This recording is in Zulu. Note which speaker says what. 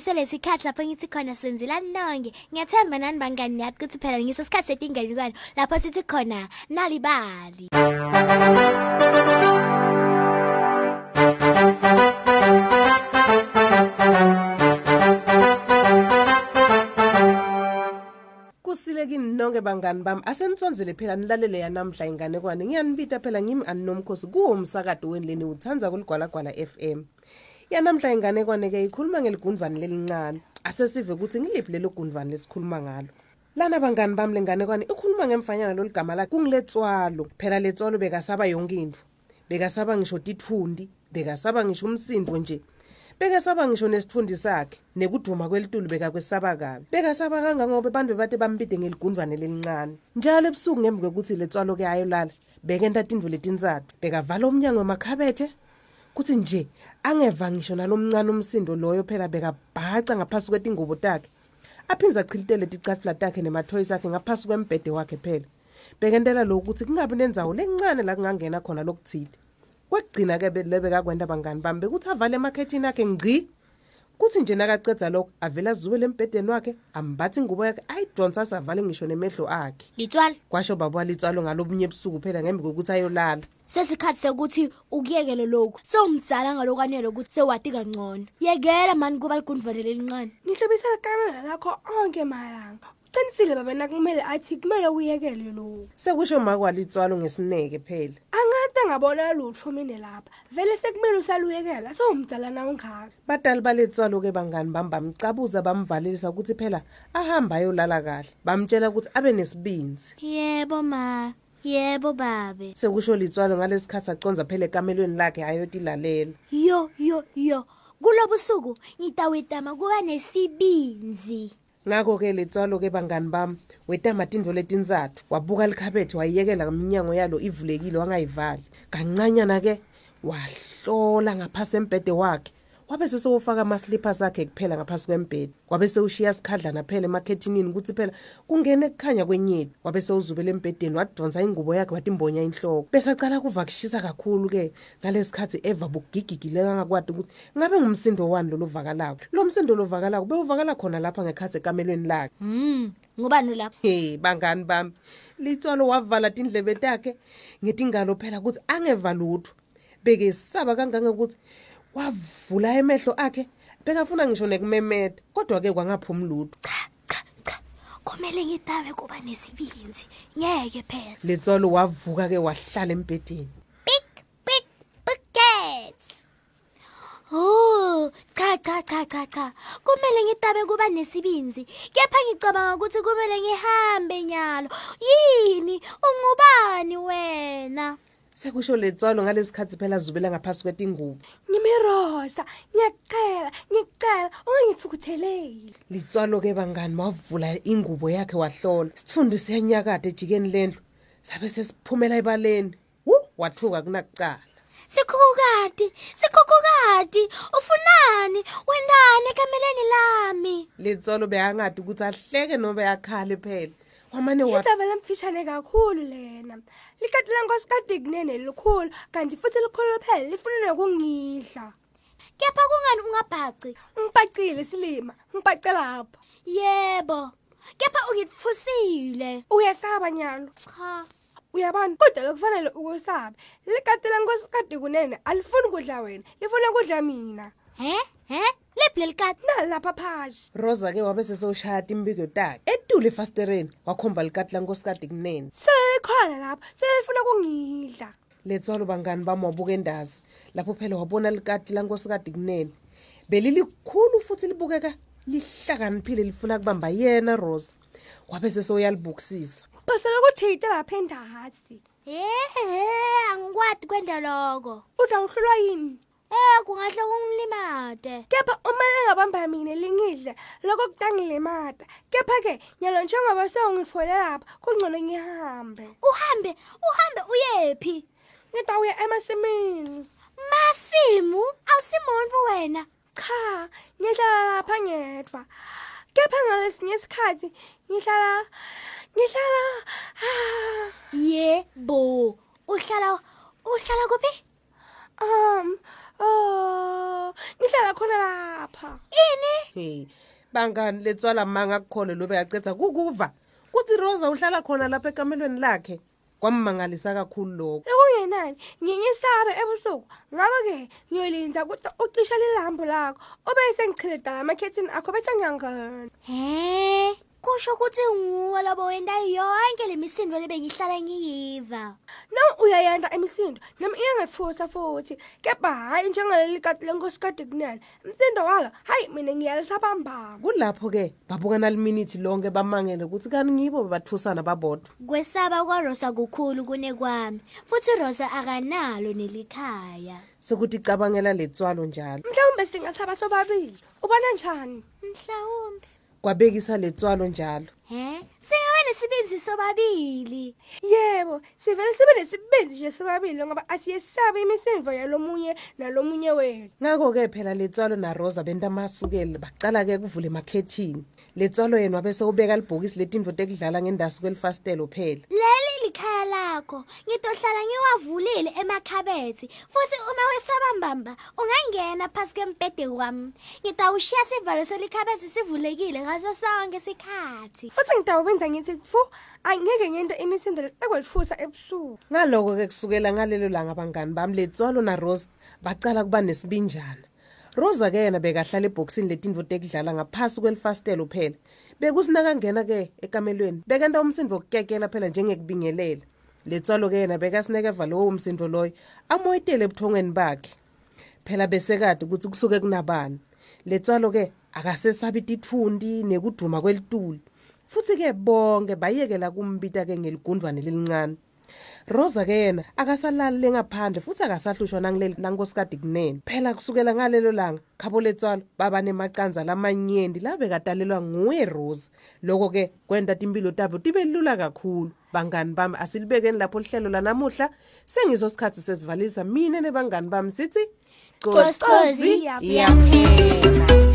Speaker 1: selesikhathi lapho ngithi khona senzilani nonke. Ngiyathemba nani bangani niyathi ukuthi phela ngiso sikhathi setinganekwane lapho sithi khona nalibali.
Speaker 2: Kusile kini nonke bangani bami? Asenisonzele phela nilalele yanamhla inganekwane ngiyanibita phela ngimi anomkhosi kuwo umsakado wenileni uthanza kuligwalagwala FM yanamhla inganekwane ke ikhuluma ngeligundvane lelincane. Asesive ukuthi ngiliphi lelo gundvane lesikhuluma ngalo. Lana bangani bami lenganekwane ikhuluma ngemfanyana loligama lakhe kungiletswalo. Phela letswalo bekasaba yonke into. Bekasaba ngisho titfundi bekasaba ngisho umsindvo nje. Bekasaba ngisho nesitfundi sakhe nekuduma kwelitulu bekakwesaba kabi. Bekasaba kangangoba abantu bebade bambide ngeligundvane lelincane. Njalo ebusuku ngembi kwekuthi letswalo ke ayolala bekenta tindvo letintsathu bekavala umnyango wemakhabethe. Kuthi nje angeva ngisho nalomncane umsindo loyo phela bekabhaca ngaphasi kwetingubo takhe. Aphindze achilitele ticatfula takhe nemathoyi akhe ngaphasi kwembhede wakhe phela. Bekentela lokhu ukuthi kungabi nendzawo lencane la kungangena khona lokuthile. Kwekugcina-ke lebekakwenta bangani bami bekuthi avale emakhethini akhe ngci. Kuthi nje nakacedza lokho avele azubele embhedeni wakhe ambathi ingubo yakhe ayidonsa asavale ngisho nemehlo akhe.
Speaker 1: Litswalo
Speaker 2: kwasho baba walitsalo ngalobunye ebusuku phela ngembi kokuthi ayolala.
Speaker 1: Sesikhathi sekuthi ukuyekele lokhu sewumdzala ngalokwanele ukuthi sewati kangcono yekela mani kuba ligundvane lelincane.
Speaker 3: Ngihlobisa ikamela lakho onke malanga. Uqinisile baba nakumele athi kumele uyekele lokho.
Speaker 2: sekusho makwalitswalo ngesineke phela.
Speaker 3: Angade ngabona lutho mina lapha. Vele sekumele usaluyekela sowumdala na ungaka.
Speaker 2: badali baletswalo-ke bangani bami bamcabuza bamvalelisa ukuthi phela ahambe ayolala kahle. Bamtshela ukuthi abe nesibinzi.
Speaker 1: Yebo ma. Yebo babe.
Speaker 2: Sekusho litswalo ngalesi khathi aconza phela ekamelweni lakhe ayotilalela.
Speaker 1: Yo yo yo. Kulobusuku ngitawetama kuba nesibinzi.
Speaker 2: Ngakho-ke letswalo-ke bangani bami wetama tindvo letintsatfu wabuka likhabethe wayiyekela iminyango yalo ivulekile wangayivali. Kancanyana-ke wahlola ngaphasi embhede wakhe wabe sesewufaka amaslippers akhe kuphela ngaphasi kwembhede wabe sewushiya sikhadlana phela emakhethinini ukuthi phela kungene kukhanya kwenyeti wabe sewuzubela embhedeni wadonsa ingubo yakhe watimbonya inhloko. Bese acala kuva kushisa kakhulu-ke ngalesi khathi eva bugigigile kangakwadi ukuthi ngabe ngumsindo wani lolu vakalako? Lo msindo lovakalako bewuvakala khona lapha ngekhathi ekamelweni lakhe.
Speaker 1: Mm ngubani lapho
Speaker 2: he bangani bami? Litswalo wavala tindlebe takhe ngetingalo phela ukuthi angeva lutho. Bekesaba kangangokuthi wavula emehlo akhe bekafuna ngisho nekumemeda kodwa-ke kwangaphumi lutho
Speaker 1: cha cha cha kumele ngitabe kuba nesibinzi ngeke phela
Speaker 2: letswalo wavuka-ke wahlala embhedeni
Speaker 1: big big buckets Oh, cha cha cha cha cha. Kumele ngitabe kuba nesibinzi. Kepha ngicabanga ukuthi kumele ngihambe nyalo. Yini? Ungubani wena?
Speaker 2: Sekusho letswalo ngalesi khathi phela azubela ngaphasi kwetingubo
Speaker 3: Ngimirosa, ngiyacela, ngicela ungangithukutheleli.
Speaker 2: litswalo-ke bangani wavula ingubo yakhe wahlola sitfundo siyanyakade ejikeni lendlu sabe sesiphumela ebaleni wu wathuka kunakucala
Speaker 1: Sikhukukati, sikhukukati. Ufunani? Wendani ekameleni lami?
Speaker 2: letsolo beyangadi ukuthi ahleke noma akhale phela wamane wa
Speaker 3: Indaba lemfishane kakhulu lena. Likati lenkosikade kunene likhulu kanti futhi likhulu phela lifuna nokungidla.
Speaker 1: Kepha kungani ungabhaci?
Speaker 3: Ngibhacile silima, ngibhace lapha.
Speaker 1: Yebo. Kepha ungitfusile.
Speaker 3: Uyasaba nyalo.
Speaker 1: Cha.
Speaker 3: Uyabona kodwa lokufanele ukusaba. Likati lenkosikade kunene alifuni kudla wena, lifuna kudla mina.
Speaker 1: He? He? Lephi lelikati?
Speaker 3: Nalapha phakathi.
Speaker 2: rosa-ke wabe sesewushaya timbiko takhe etule efasitereni wakhomba likati lankosikade kunene
Speaker 3: Sele likhona lapha, selifuna kungidla.
Speaker 2: letswalo bangani bami wabuka endazi lapho phela wabona likati lankosikade kunene belilikhulu futhi libukeka lihlakaniphile lifuna kubamba yena rosa wabe sesewuyalibukisisa
Speaker 3: Phasela kuthita lapha endazi.
Speaker 1: Ehe, angikwadi kwenda lokho.
Speaker 3: Uda uhlulwa yini?
Speaker 1: Eh, kungahle kungilimade.
Speaker 3: Kepha uma lingabamba mina lingidle lokho kutangilemata. Kepha ke nyalo njengoba sewungifole lapha kungcono ngihambe.
Speaker 1: Uhambe, uhambe uyephi?
Speaker 3: Ngitawuya emasimini.
Speaker 1: Masimu, awusimuntu wena.
Speaker 3: Cha, ngihlala lapha ngedwa. Kepha ngalesinye isikhathi ngihlala ngihlala
Speaker 1: Yebo. Uhlala uhlala kuphi?
Speaker 3: Um oh ngihlala khona lapha.
Speaker 1: Ini?
Speaker 2: hey bangani letswala manga kukhole lobe yacetha kukuva kuthi rosa uhlala khona lapha ekamelweni lakhe kwammangalisa kakhulu lokho
Speaker 3: Lokungenani, ngingisabe ebusuku. Ngakho-ke ngiyolinda ukuthi ucishe lilambu lakho. Ube sengichileda amakhethini akho bese ngiyangena.
Speaker 1: He, kusho ukuthi nguwe labo wenda yonke lemisindo lebengihlala ngiyiva.
Speaker 3: Noma uyayanda emisindo, noma iyangatfutha futhi. Kepha hayi njengaleli kati lenkosikazi kunene. Umsindo walo, hayi mina ngiyalisabamba.
Speaker 2: kulapho-ke babukana liminithi lonke bamangele ukuthi kani ngibo bebathusana babodwa
Speaker 1: Kwesaba kwaRosa kukhulu kunekwami, futhi Rosa akanalo nelikhaya.
Speaker 2: sekuthi cabangela letswalo njalo
Speaker 3: Mhlawumbe singathaba sobabili. Ubona njani?
Speaker 1: Mhlawumbe.
Speaker 2: Kwabekisa letswalo njalo
Speaker 1: He, singaba nesibinzi sobabili.
Speaker 3: Yebo, sivele sibe nesibindi nje sobabili ngoba asiyesabe imisindo yalomunye nalomunye wethu.
Speaker 2: ngakho-ke phela letswalo narosa benta amasukeli bacala-ke kuvula emakhethini letswalo yena wabese ubeka libhokisi letindvo tekudlala ngendasi kwelifastelo phela
Speaker 1: Leli likhaya lakho. Ngitohlala ngiwavulile emakhabethi. Futhi uma wesabambamba ungangena phansi kwembhede wami. Ngitawushiya sivalo selikhabethi sivulekile ngaso sonke isikhathi.
Speaker 3: Futhi ngitawubenza ngithi fu angeke ngente imisindo ekwetfusa ebusuku.
Speaker 2: ngaloko-ke kusukela ngalelo langa bangani bami letswalo narosa bacala kuba nesibinjana rosa-ke yena bekahlala ebhokisini letindvo tekudlala ngaphasi kwelifastelo phela bekusinakangena-ke ekamelweni. Bekenta umsindo wokukekela phela njengekubingelela. Letswalo-ke yena bekasinekeva lowo msindo loyo amoyitele ebuthongweni bakhe. Phela besekade ukuthi kusuke kunabani. Letswalo-ke akasesabi titfundi nekuduma kwelituli. Futhi-ke bonke bayekela kumbita-ke ngeligundwane lelincane rosa-ke yena akasalali lengaphandle futhi akasahlushwa nangileli nankosikadi kunene phela kusukela ngalelo langa khabo letswalo baba nemacanza lamanyenti labekatalelwa nguye rosa loko-ke kwenta timpilo tabo tibe lula kakhulu bangani bami asilibekeni lapho lihlelo lanamuhla sengiso sikhathi sesivalisa mina nebangani bami sithi
Speaker 3: yaphela.
Speaker 1: yaphela.